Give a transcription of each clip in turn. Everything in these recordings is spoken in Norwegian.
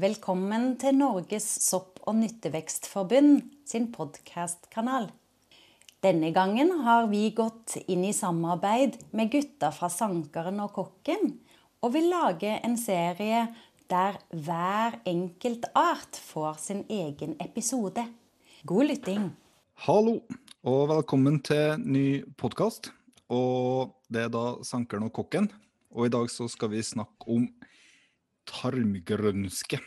Velkommen til Norges sopp- og nyttevekstforbund sin podkastkanal. Denne gangen har vi gått inn i samarbeid med gutta fra Sankeren og Kokken, og vil lage en serie der hver enkelt art får sin egen episode. God lytting. Hallo, og velkommen til ny podkast. Og det er da Sankeren og Kokken. Og i dag så skal vi snakke om tarmgrønske.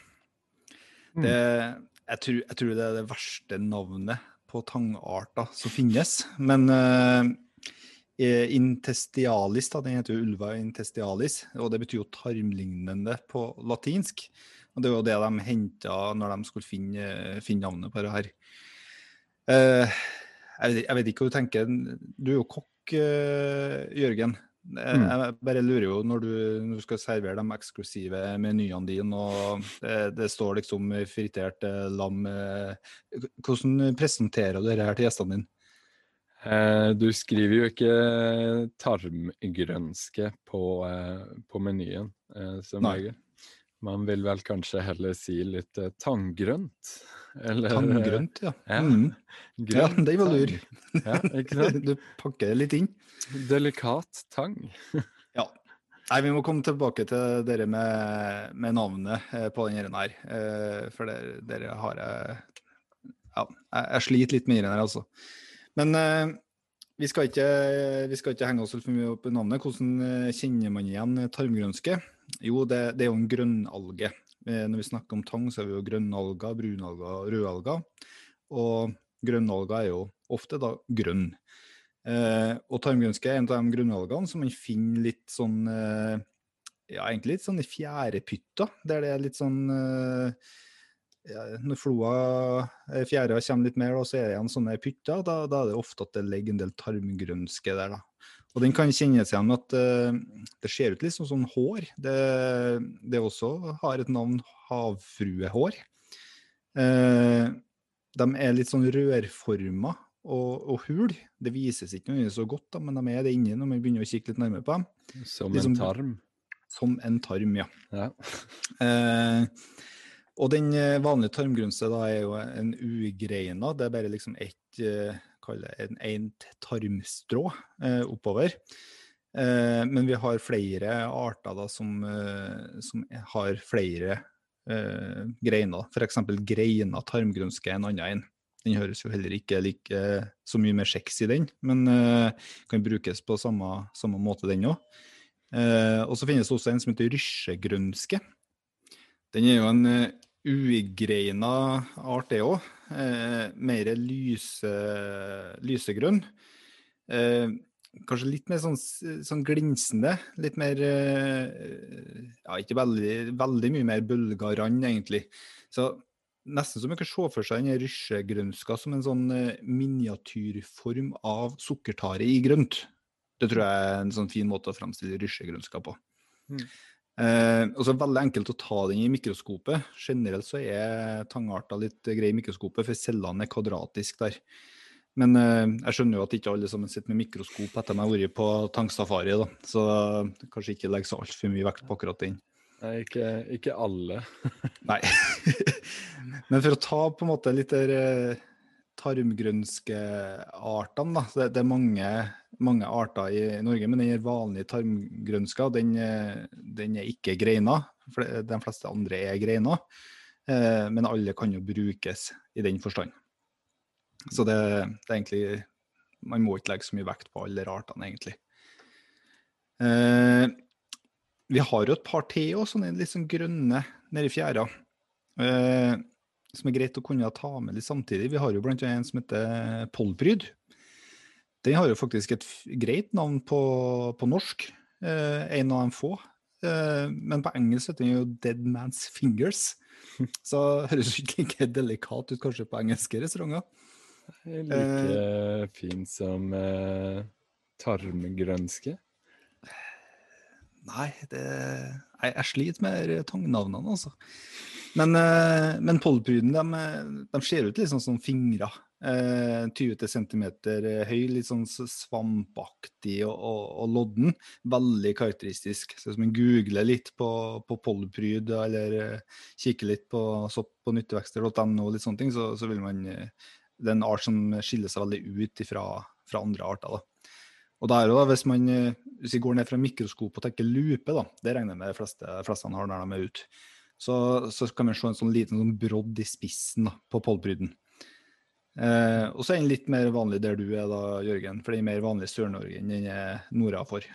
Det, jeg, tror, jeg tror det er det verste navnet på tangarter som finnes. Men uh, intestialis, da, den heter jo ulva intestialis, og det betyr jo tarmlignende på latinsk. Og det var jo det de henta når de skulle finne, finne navnet på det her. Uh, jeg, vet, jeg, vet, ikke hva du tenker. Du er jo kokk, uh, Jørgen. Mm. Jeg bare lurer jo, når du, når du, skal servere de eksklusive menyene dine, og det, det står liksom fritert eh, lam eh, Hvordan presenterer du dette her til gjestene dine? Eh, du skriver jo ikke tarmgrønske på, på menyen, som regel. Man vil vel kanskje heller si litt tanngrønt? Eller, Tanngrønt, ja. Ja, mm. ja den var lur. Ja, du pakker det litt inn. Delikat tang. ja. Nei, Vi må komme tilbake til dere med, med navnet eh, på denne her. Eh, for dere, dere har jeg Ja, jeg, jeg sliter litt med den her, altså. Men eh, vi, skal ikke, vi skal ikke henge oss for mye opp i navnet. Hvordan kjenner man igjen tarmgrønske? Jo, det, det er jo en grønnalge. Når vi snakker om tang, så er vi jo grønnalger, brunalger og rødalger. Og grønnalger er jo ofte da grønn. Eh, og tarmgrønske er en av de grunnvalgene som man finner litt sånn eh, Ja, egentlig litt sånn i fjærepytter, der det er litt sånn eh, ja, Når floa, eh, fjæra kommer litt mer, og så er det igjen sånne pytter, da, da, er det ofte at det ligger en del tarmgrønske der. da. Og den kan kjennes igjen med at uh, det ser ut litt som sånn hår. Det, det også har et navn havfruehår. Uh, de er litt sånn rørforma og, og hul. Det vises ikke noe så godt, da, men de er det inni når man begynner å kikke litt nærmere på dem. Som liksom, en tarm? Som en tarm, ja. ja. eh, og den vanlige tarmgrunse da er jo en ugreina. Det er bare liksom ett kalle en, en tarmstrå eh, oppover. Eh, men vi har flere arter da, som, eh, som har flere eh, greiner. F.eks. greina tarmgrunnske er en annen en. Den høres jo heller ikke like så mye mer sexy, den, men uh, kan brukes på samme, samme måte, den òg. Uh, og så finnes det også en som heter rysjegrønske. Den er jo en ugreina art, det òg. Uh, mer lyse, lysegrønn. Eh, kanskje litt mer sånn, sånn, glinsende. Litt mer eh, Ja, ikke veldig, veldig mye mer bølga egentlig. Så nesten så man kan se for seg den rysjegrønska som en sånn eh, miniatyrform av sukkertare i grønt. Det tror jeg er en sånn fin måte å fremstille rysjegrønska på. Mm. Eh, også veldig enkelt å ta den i mikroskopet. Generelt så er tangarter litt grei i mikroskopet, for cellene er kvadratiske der. Men eh, jeg skjønner jo at ikke alle sammen sitter med mikroskop etter at de har vært på tangsafari, da. så kanskje ikke legge så altfor mye vekt på akkurat den. Nei, ikke, ikke alle. Nei. Men for å ta på en måte litt der tarmgrønskeartene, da. Det, det, er mange, mange, arter i Norge, men den vanlige tarmgrønska den, den, er ikke greina. De fleste andre er greina, eh, men alle kan jo brukes i den forstand. Så det, det, er egentlig Man må ikke legge så mye vekt på alle artene, egentlig. Eh, vi har jo et par til òg, sånne litt sånn grønne nedi fjæra. Eh, som er greit å kunne ta med litt samtidig. Vi har jo annet en som heter Polbryd. Den har jo faktisk et greit navn på, på norsk. Eh, en av de få. Eh, men på engelsk heter den jo Dead Man's Fingers. Så høres ikke like delikat ut kanskje på engelske restauranter. Like eh, fin som eh, tarmgrønske? Nei, det, jeg, jeg sliter med tangnavnene, altså. Men, uh, men pollepryden de, de, ser ut litt sånn som fingre. Uh, 20 cm høy, litt sånn svampaktig og, og, og, lodden. Veldig karakteristisk. Så hvis man googler litt på, på polpryd eller uh, kikker litt på sopp på nyttevekster.no, litt sånne ting, så, så vil man uh, Det er en art som skiller seg veldig ut ifra, fra andre arter. da. Og der, da, hvis, man, hvis vi går ned fra mikroskop og tenker lupe, da, det regner jeg med de fleste, fleste har når de er ute, så, så, kan man se en sånn liten sånn brodd i spissen da, på polpryden. Eh, og så er den litt mer vanlig der du er da, Jørgen, for den er mer vanlig i Sør-Norge enn den er nordafor.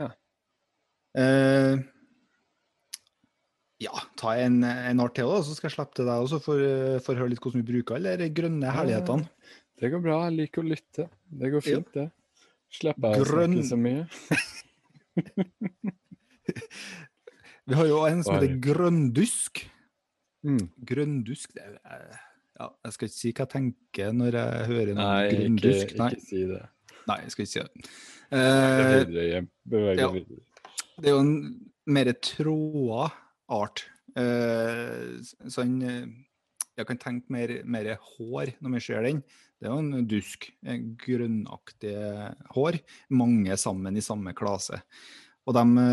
Ja. Eh, ja, ta en, en art til, da, så skal jeg slippe til deg også for, for å høre litt hvordan vi bruker alle de grønne herlighetene. Det går bra, jeg liker å lytte. Det går fint, det. Slipper jeg Grønn... å snakke så mye. vi har jo en som heter grønndusk. Mm. Grønndusk det er ja, jeg skal ikke si hva jeg tenker når jeg hører noe Nei, grunndusk. Nei, ikke si det. Nei, jeg skal ikke si det. Uh, ja, det er jo en mer tråda art. Uh, sånn Jeg kan tenke mer, mer, hår når vi ser den. Det er jo en dusk. Grønnaktig hår. Mange sammen i samme klase. Og de,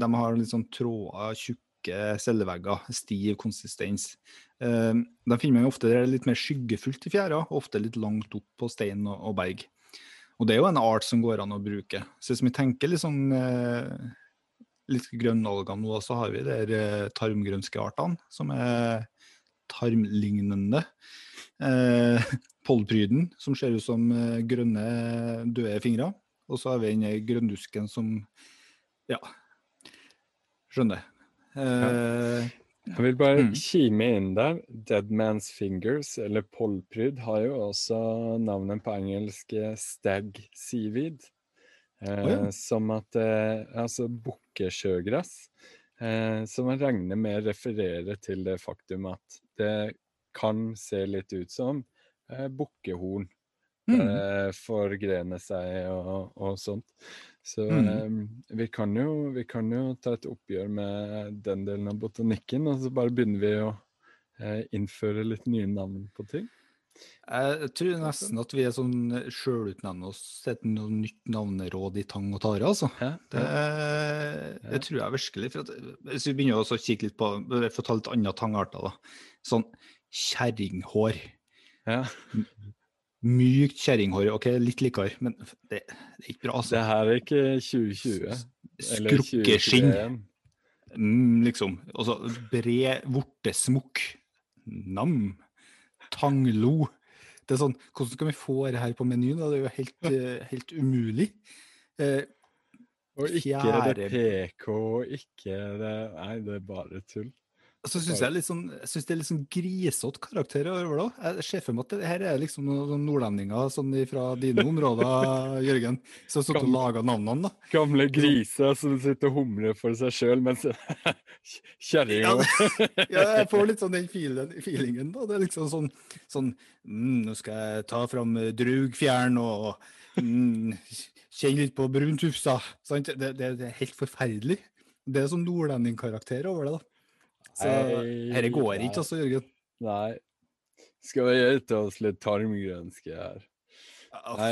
de har litt sånn tråder, tjukke cellevegger, stiv konsistens. Uh, de finner man ofte det litt mer skyggefullt i fjæra, ofte litt langt opp på stein og, og, berg. Og det er jo en art som går an å bruke. Så hvis vi tenker litt sånn litt grønnalger nå, så har vi de tarmgrønske artene, som er tarmlignende. eh, Polpryden, som ser ut som uh, grønne, døde fingre. Og så har vi denne grønndusken som Ja, skjønner. Uh, jeg vil bare mm. kime inn der. Dead Man's Fingers, eller polpryd, har jo også navnet på engelsk eh, stag seaweed. Eh, oh, ja. Som at eh, Altså bukkesjøgress. Eh, som jeg regner med refererer til det faktum at det kan se litt ut som eh, bukkehorn. Mm. Eh, forgrene seg og, og sånt. Så mm. eh, vi, kan jo, vi, kan jo, ta et oppgjør med den delen av botanikken, og så bare begynner vi å eh, innføre litt nye navn på ting. Jeg tror nesten at vi er sånn sjølutnevner oss et noe nytt navneråd i tang og tare, altså. Ja, det, det, tror jeg virkelig. At, hvis vi begynner å kikke litt på Få å ta litt andre tangarter, da. Sånn kjerringhår. Ja. Mykt kjerringhår. OK, litt likere, men det, det, er ikke bra. Altså. Det her er ikke 2020. Skrukkeskinn. Mm, liksom. Altså bred vortesmokk. Nam. Tanglo. Det er sånn, Hvordan skal vi få det her på menyen? Det er jo helt, eh, helt umulig. Eh, og ikke er det PK, ikke er det Nei, det er bare tull. Så syns jeg, sånn, jeg synes det er litt sånn grisete karakterer over det. Jeg ser for meg at det her er liksom noen nordlendinger sånn fra dine områder, Jørgen, som har sittet og laga navnene. da. Gamle griser som sitter og humrer for seg sjøl mens kjerringa ja, ja, jeg får litt sånn den feelingen. da. Det er liksom sånn, sånn mm, Nå skal jeg ta fram drugfjern og mm, kjenne litt på bruntufsa. Sant? Det, det, det er helt forferdelig. Det er sånn nordlendingkarakter over det. da. Så dette går ikke, altså, Jørgen. Nei. Skal vi gjøre oss litt tarmgrønske her? Nei,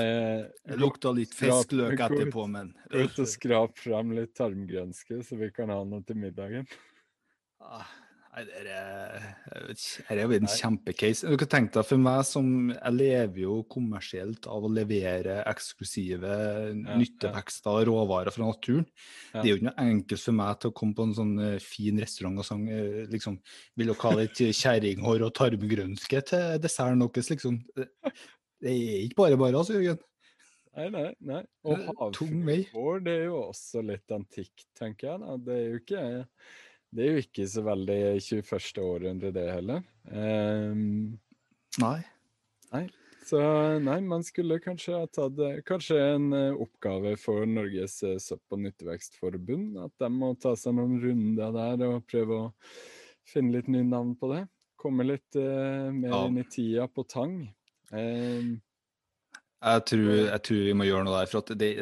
det lukta litt fiskløk etterpå, men Ut og skrap frem litt tarmgrønske, så vi kan ha noe til middagen. Ah, Nei, det er, jo en kjempecase. Du kan tenke deg, for meg som Jeg lever jo kommersielt av å levere eksklusive ja, nyttevekster og råvarer fra naturen. Ja. Det er jo ikke noe enkelt for meg til å komme på en sånn uh, fin restaurant og uh, liksom, Vil dere ha litt kjerringhår og tarmgrønske til desserten deres, liksom? Det er ikke bare bare, altså, Jørgen. Nei, nei. nei. Og havfruer, det er jo også litt antikt, tenker jeg. Da. Det er jo ikke det er jo ikke så veldig 21. århundre, det heller. Um, nei. Nei. Så nei, man skulle kanskje ha tatt kanskje en uh, oppgave for Norges uh, sopp- og nyttevekstforbund. At de må ta seg noen runder der og prøve å finne litt nye navn på det. Komme litt uh, mer ja. inn i tida på tang. Um, jeg, tror, jeg, tror, vi må gjøre noe der. for at det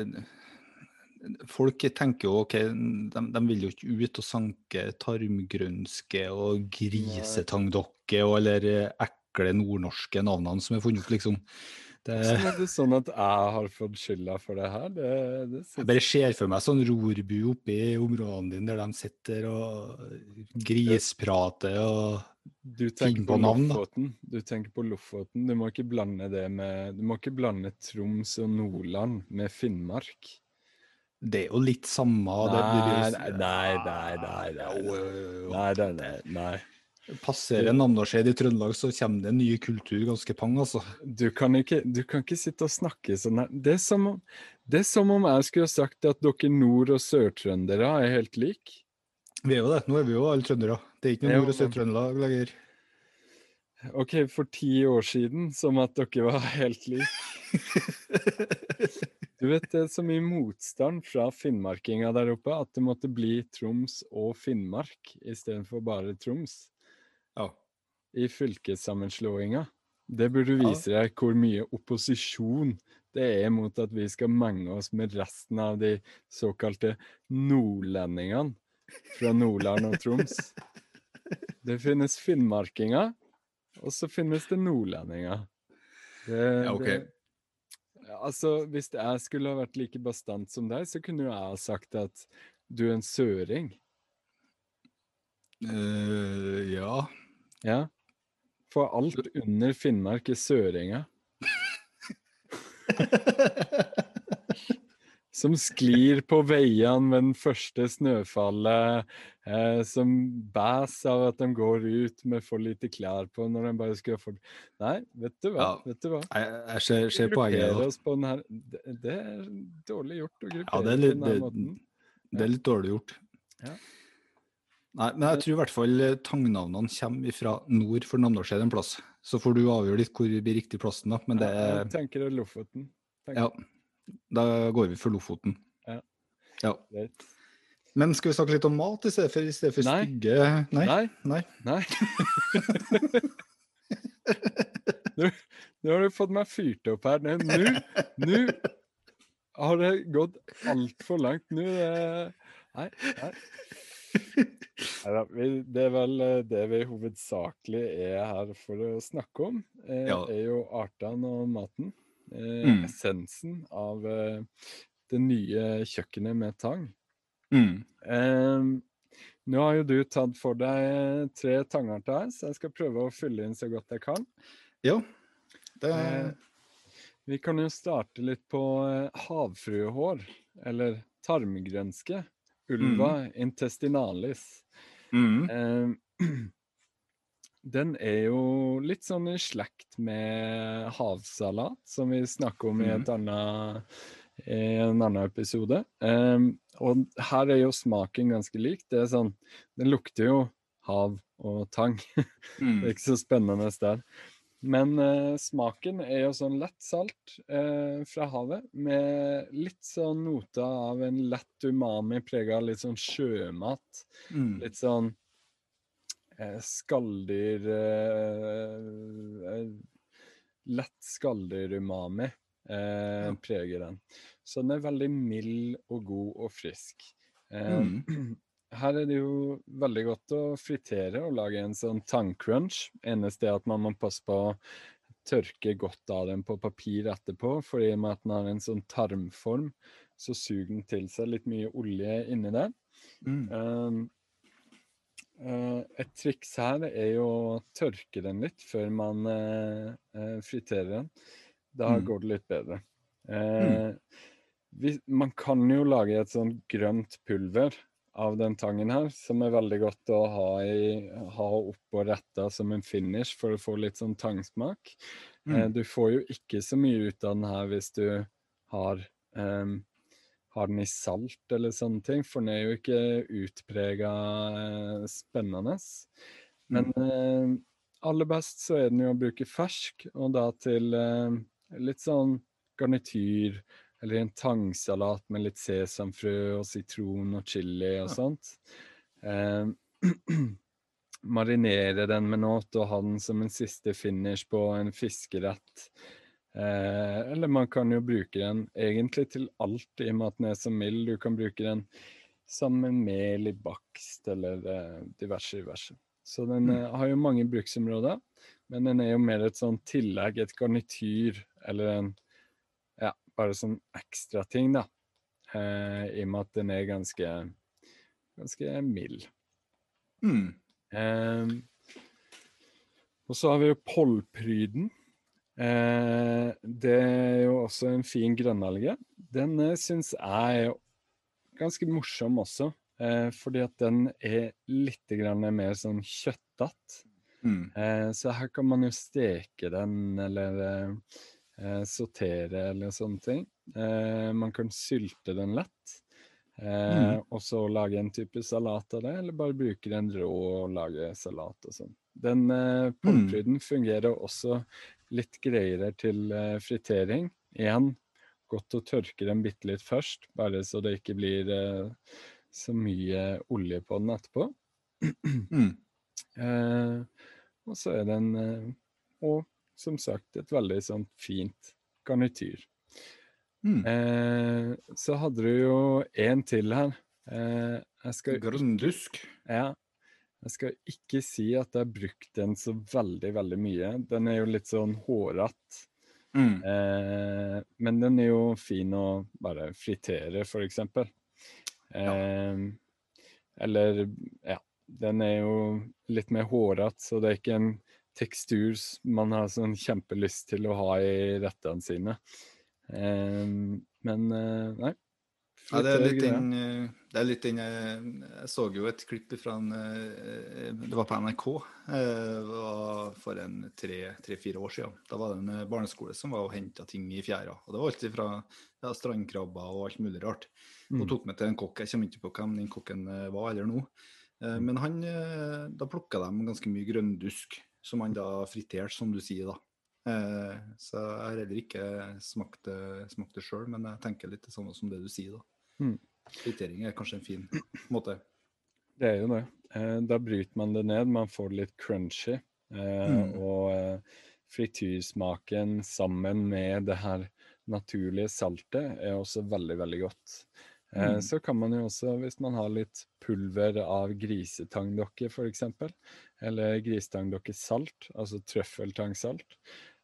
folk tenker jo ok, de, de, vil jo ikke ut og sanke tarmgrønske og grisetangdokke eller ekle ekle nordnorske navnene som er funnet opp, liksom. Det... er det sånn at jeg har fått skylda for det her? Det, det Jeg bare ser for meg sånn rorbu oppe i områdene dine der de sitter og grisprater og du tenker på, på navn, Lofoten. Du tenker på Lofoten. Du må ikke blande det med Du må ikke blande Troms og Nordland med Finnmark. Det er jo litt samme Nei, nei, nei. nei, nei, nei, Passerer Namdalseid i Trøndelag, så kommer det en ny kultur ganske pang, altså. Du kan ikke, du kan ikke sitte og snakke sånn her. Det er, som om, det er som om jeg skulle ha sagt at dere nord- og sørtrøndere er helt like. Vi er jo det. Nå er vi jo alle trøndere. Det er ikke noe Nord- og Sør-Trøndelag lenger. OK, for ti år siden, som at dere var helt like. Du vet, det er så mye motstand fra finnmarkinga der oppe at det måtte bli Troms og Finnmark istedenfor bare Troms. Ja. I fylkessammenslåinga. Det burde vise deg hvor mye opposisjon det er mot at vi skal mange oss med resten av de såkalte nordlendingene fra Nordland og Troms. Det finnes finnmarkinger, og så finnes det nordlendinger. Det, ja, ok. Det, altså, hvis jeg skulle ha vært like bastant som deg, så kunne jo jeg ha sagt at du er en søring. Uh, ja. Ja. For alt under Finnmark er søringer. som sklir på veiene med den første snøfallet, eh, som bæs av at de går ut med for lite klær på når de bare skal få Nei, vet du hva? Ja. Vet du hva? Jeg, jeg ser, ser poenget. Denne, det, det, er dårlig gjort å gruppere ja, det er litt, på denne måten. Det, er litt dårlig gjort. Ja. Nei, men jeg tror i hvert fall eh, tangnavnene kommer fra nord for Namdalseid en plass. Så får du avgjøre litt hvor blir riktig plassen, da. Men det er Jeg tenker det er Lofoten. Tenker. Ja, da går vi for Lofoten. Ja. ja. Men skal vi snakke litt om mat i stedet for, i stedet for Nei. stygge Nei. Nei. Nei. Nå, nå har du fått meg fyrt opp her. Nå, nå har det gått altfor langt. Nå Nei. nei. Neida, det er vel eh, det vi hovedsakelig er her for å snakke om. Eh, ja. er jo artene og maten. Eh, mm. Essensen av eh, det nye kjøkkenet med tang. Mm. Eh, nå har jo du tatt for deg tre tangarter så jeg skal prøve å fylle inn så godt jeg kan. Ja. Det... vi kan jo starte litt på havfruehår, eller tarmgrønske. Ulva mm. intestinalis. Mm. Eh, den er jo litt sånn i slekt med havsalat, som vi snakker om i, et annet, i en annen episode. Um, og her er jo smaken ganske lik. Det er sånn Den lukter jo hav og tang. Mm. det er ikke så spennende der. Men uh, smaken er jo sånn lett salt uh, fra havet, med litt sånn noter av en lett umami prega av litt sånn sjømat. Mm. Litt sånn uh, skalldyr eh, eh, Lett skalldyr-umami eh, preger den. Så den er veldig mild og god og frisk. Mm. Her er det jo veldig godt å fritere og lage en sånn tangcrunch. Eneste er at man må passe på å tørke godt av den på papir etterpå, for i og med at den har en sånn tarmform, så suger den til seg litt mye olje inni der. Mm. Uh, et triks her er jo å tørke den litt før man uh, uh, friterer den. Da mm. går det litt bedre. Mm. Vi, man kan jo lage et sånn grønt pulver av den tangen her, som er veldig godt å ha, i, ha oppå retta som en finish for å få litt sånn tangsmak. Mm. Eh, du får jo ikke så mye ut av den her hvis du har, um, har den i salt eller sånne ting, for den er jo ikke utprega eh, spennende. Men mm. uh, aller best så er den jo å bruke fersk, og da til uh, litt sånn garnityr eller en tangsalat med litt sesamfrø og sitron og chili og sånt. Eh, marinere den med noe og ha den som en siste finish på en fiskerett. Eh, eller man kan jo bruke den egentlig til alt, i og med at den er så mild. Du kan bruke den sammen med mel i bakst eller eh, diverse, diverse. Så den Mm. eh, har jo mange bruksområder, men den er jo mer et sånn tillegg, et garnityr, eller en Ja, bare sånn ekstrating, da. Eh, I og med at den er ganske ganske mild. Mm. Eh, og så har vi jo Pollpryden. Eh, det er jo også en fin grønnalge. Den uh, syns jeg er ganske morsom også, eh, fordi at den er litt grann mer sånn kjøttete. Mm. Eh, så her kan man jo steke den, eller eh, sortere, eller sånne ting. Eh, man kan sylte den lett. Eh, Mm. Og så lage en type salat av det, eller bare bruke den rå og lage salat og sånn. Den eh, pollpryden fungerer også litt greiere til eh, fritering. Igjen, godt å tørke den bitte litt først, bare så det ikke blir eh, så mye olje på den etterpå. Mm. Eh, og så er den eh, Og som sagt, et veldig sånn fint garnityr. Mm. Eh, så hadde du jo en til her. Eh, jeg skal Grønndusk. ja. Jeg skal ikke si at jeg har brukt den så veldig, veldig mye. Den er jo litt sånn hårete. Mm. Eh, men den er jo fin å bare fritere, for eksempel. Ja. Eh, eller ja, den er jo litt mer hårete, så det er ikke en tekstur man har sånn kjempelyst til å ha i rettene sine. Um, men eh, nei. Ja, det er litt inn, den, eh, det er litt den eh, Jeg så jo et klipp fra en eh, Det var på NRK eh, var for en tre-fire år siden. Da var det en eh, barneskole som var og henta ting i fjæra. Og det var alt fra ja, strandkrabber og alt mulig rart. Og Mm. tok med til en kokk. Jeg kommer ikke på hvem den kokken eh, var eller nå. Eh, Mm. Men han, eh, da plukka de ganske mye grønndusk, som han da friterte, som du sier, da. Eh, Så jeg har heller ikke smakt det, smakt det sjøl, men jeg tenker litt det samme som det du sier, da. Mm. Fritering er kanskje en fin måte. Det er jo det. Eh, da bryter man det ned, man får det litt crunchy. Eh, Mm. Og eh, frityrsmaken sammen med det her naturlige saltet er også veldig, veldig godt. Eh, Mm. Så kan man jo også, hvis man har litt pulver av grisetangdokke f.eks., eller grisetangdokkesalt, altså trøffeltangsalt,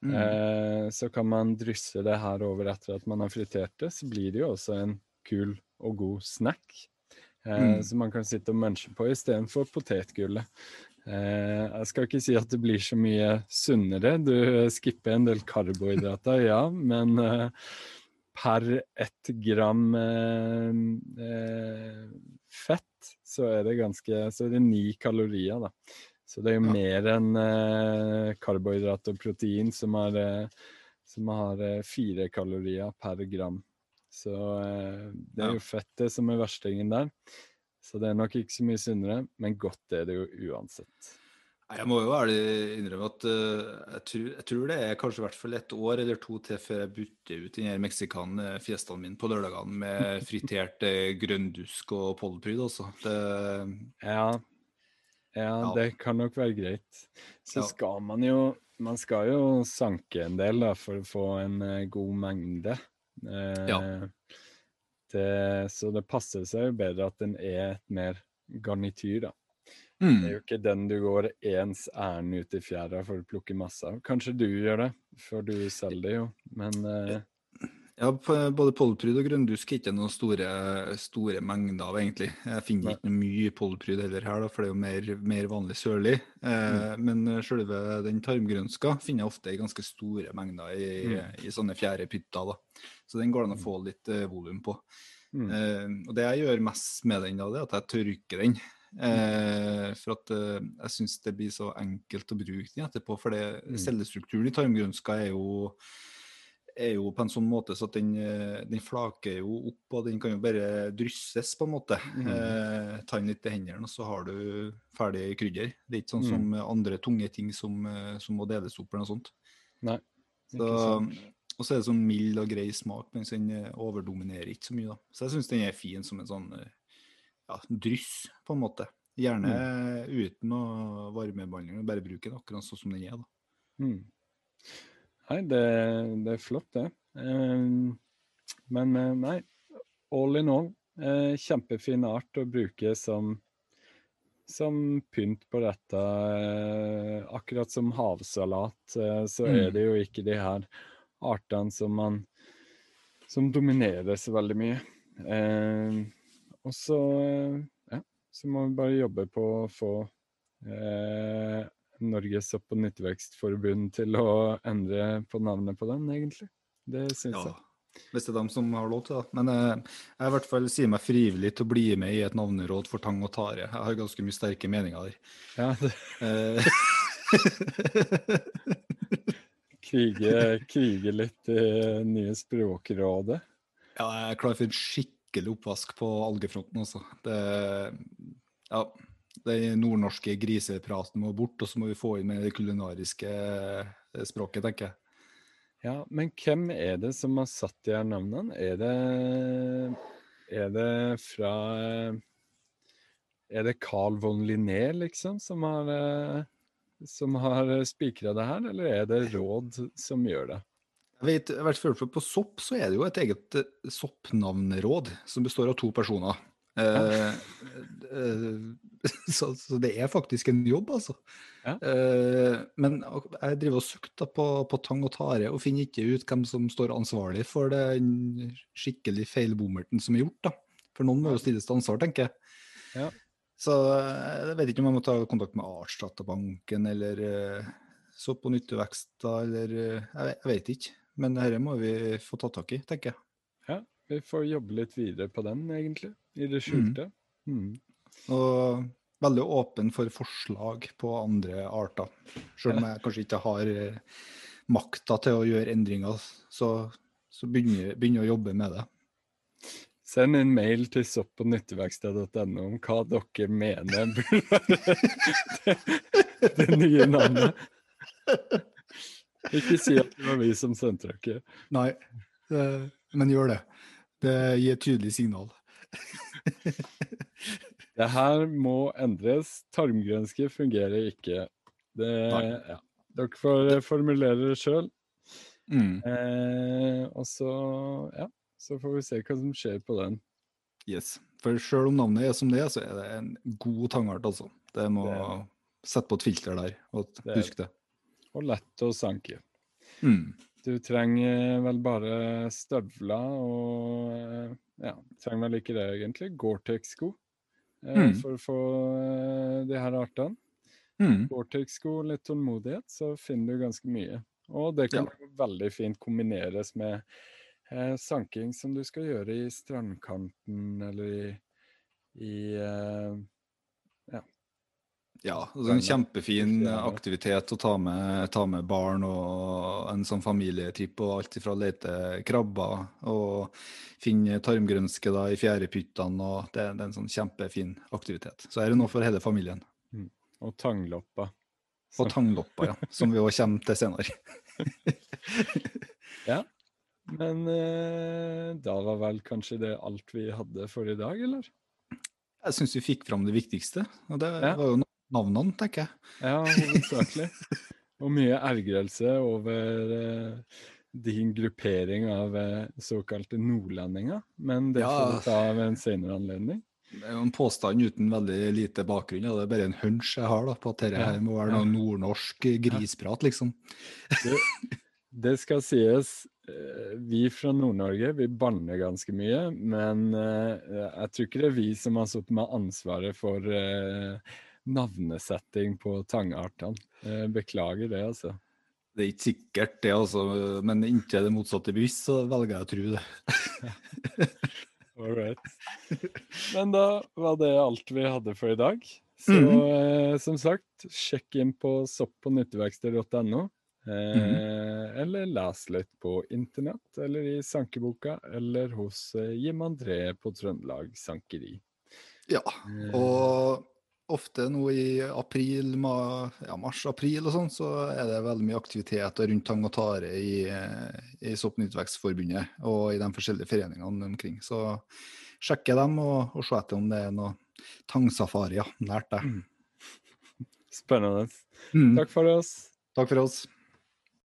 Mm. eh, så kan man drysse det her over etter at man har fritert det, så blir det jo også en kul og god snack. Eh, Mm. Som man kan sitte og munche på istedenfor potetgullet. Eh, jeg skal ikke si at det blir så mye sunnere. Du skipper en del karbohydrater, ja, men eh, per ett gram eh, eh, fett så er det ganske Så er det ni kalorier, da. Så det er jo Ja. mer enn eh, karbohydrat og protein som har, eh, som har eh, fire kalorier per gram. Så eh, det er jo fettet som er verstingen der. Så det er nok ikke så mye sunnere, men godt er det jo uansett. Jeg må jo ærlig innrømme at eh, jeg, tror, jeg tror det er kanskje i hvert fall et år eller to til før jeg butter ut den her meksikan-fiestaen min på lørdagene med fritert eh, grønndusk og pollenpryd. Altså. Det, Ja, ja, det kan nok være greit. Så Ja. skal man jo Man skal jo sanke en del da, for å få en eh, god mengde. Eh, Ja. det, så det passer seg jo bedre at den er et mer garnityr, da. Mm. Det er jo ikke den du går ens ærend ut i fjæra for å plukke masse av. Kanskje du gjør det, for du selger det jo, men eh, Ja, både pollenpryd og grønndusk er ikke noen store, store mengder av, egentlig. Jeg finner Nei. ikke noe mye pollenpryd heller her, da, for det er jo mer, mer vanlig sørlig. Eh, Men selve den tarmgrønska finner jeg ofte i ganske store mengder i, Mm. i sånne fjærepytter. da. Så den går det an å få litt eh, volum på. mm, Eh, og det jeg gjør mest med den, da, det er at jeg tørker den. Eh, for at eh, jeg syns det blir så enkelt å bruke den etterpå. For det, Mm. cellestrukturen i tarmgrønska er jo, er jo på en sånn måte så at den, eh, den flaker jo opp, og den kan jo bare drysses, på en måte. Mm. Eh, ta den litt i hendene, og så har du ferdig krydder. Det er ikke sånn Mm. som andre tunge ting som, eh, som må deles opp eller noe sånt. Nei. Så, og så er det sånn mild og grei smak, mens den eh, overdominerer ikke så mye. da. Så jeg syns den er fin som en sånn ja, dryss, på en måte. Gjerne Mm. uten noe varmebehandling, bare bruke den akkurat sånn som den er. Mm. Nei, det, det er flott, det. Eh, men eh, nei, all in all, eh, kjempefin art å bruke som som pynt på dette. Eh, akkurat som havsalat, eh, så er Mm. det jo ikke de her artene som man som dominerer så veldig mye. Eh, og så eh, ja, så må vi bare jobbe på å få eh, Norges opp- og nyttevekstforbund til å endre på navnet på den, egentlig. Det syns Ja, jeg. hvis det er dem som har lov til det. Men eh, jeg i hvert fall sier meg frivillig til å bli med i et navneråd for tang og tare. Jeg har ganske mye sterke meninger der. Ja, det, Eh, krige, krige litt i nye Språkrådet. ja, jeg er klar for en skikkelig oppvask på algefronten, altså. Det, ja, den nordnorske grisepraten må bort, og så må vi få inn med det kulinariske eh, språket, tenker jeg. Ja, men hvem er det som har satt de her navnene? Er det, er det fra Er det Carl von Linné, liksom, som har, eh, som har spikra det her, eller er det råd som gjør det? Jeg vet, i hvert fall På sopp så er det jo et eget soppnavnråd soppnavneråd som består av to personer. Eh, eh, så, så det er faktisk en jobb, altså. Ja. Eh, men jeg driver og søkte på, på tang og tare og finner ikke ut hvem som står ansvarlig for den skikkelig feilbommerten som er gjort. da. For noen må jo stilles til ansvar, tenker jeg. Ja. Så eh, jeg vet ikke om jeg må ta kontakt med Artsdatabanken eller eh, Sopp og nyttevekster eller eh, jeg, jeg vet ikke. Men dette må vi få tatt tak i, tenker jeg. Ja, vi får jobbe litt videre på den, egentlig. I det skjulte. Mm. Og veldig åpen for forslag på andre arter. Selv om jeg kanskje ikke har eh, makta til å gjøre endringer, så, så begynner jeg å jobbe med det. Send en mail til sopp- og nytteverksted.no om hva dere mener burde være det, det nye navnet. Ikke si at det var vi som sendte dere. Nei, det, men gjør det. Det gir et tydelig signal. Det her må endres. Tarmgrønske fungerer ikke. Det, ja. Dere får eh, formulere det sjøl. Mm. Eh, og så, ja, så får vi se hva som skjer på den. Yes. For selv om navnet er som det er, så er det en god tangart, altså. Det må Det- sette på et filter der, og husk det. Og lett å sanke. Mm. Du trenger vel bare støvler og Ja, trenger vel ikke det egentlig. Gore-Tex-sko eh, Mm. for å få eh, de her artene. Mm. Gore-Tex-sko litt tålmodighet, så finner du ganske mye. Og det kan Ja. veldig fint kombineres med eh, sanking som du skal gjøre i strandkanten eller i, i eh, Ja, altså en kjempefin aktivitet å ta med, ta med barn og en sånn familietripp og alt ifra å lete krabber og finne tarmgrønske da i fjærepyttene og det, det er en sånn kjempefin aktivitet. Så er det noe for hele familien. Og tangloppa. Og tangloppa, ja, som vi også kommer til senere. Ja. Men eh, da var vel kanskje det alt vi hadde for i dag, eller? Jeg syns vi fikk fram det viktigste, og det Ja. var jo navnene, tenker jeg. Ja, hovedsakelig. Og mye ergrelse over eh, din gruppering av eh, såkalte nordlendinger. Men det får Ja. vi ta ved en senere anledning. Det er jo en påstand uten veldig lite bakgrunn, og det er bare en hunch jeg har da, på at dette Ja, her må være ja. noe nordnorsk grisprat, liksom. Det, det skal sies, eh, vi fra Nord-Norge vi banner ganske mye, men eh, jeg tror ikke det er vi som har sittet med ansvaret for eh, navnesetting på tangartene. Eh, beklager det, altså. Det er ikke sikkert det, altså, men inntil det motsatte er bevisst, så velger jeg å tro det. All right. Men da var det alt vi hadde for i dag. Så Mhm. eh, som sagt, sjekk inn på soppognytteverksted.no. Eh, mm Mhm. Eller les litt på internett, eller i sankeboka, eller hos eh, Jim André på Trøndelag Sankeri. Ja, Eh, og ofte nå i april, ma, ja, mars-april og sånn, så er det veldig mye aktiviteter rundt tang og tare i, eh, i Soppnyttvekstforbundet og i de forskjellige foreningene omkring. Så sjekke dem og, og se etter om det er noe tangsafarier nært deg. Spennende. Mm. Takk for oss. Takk for oss.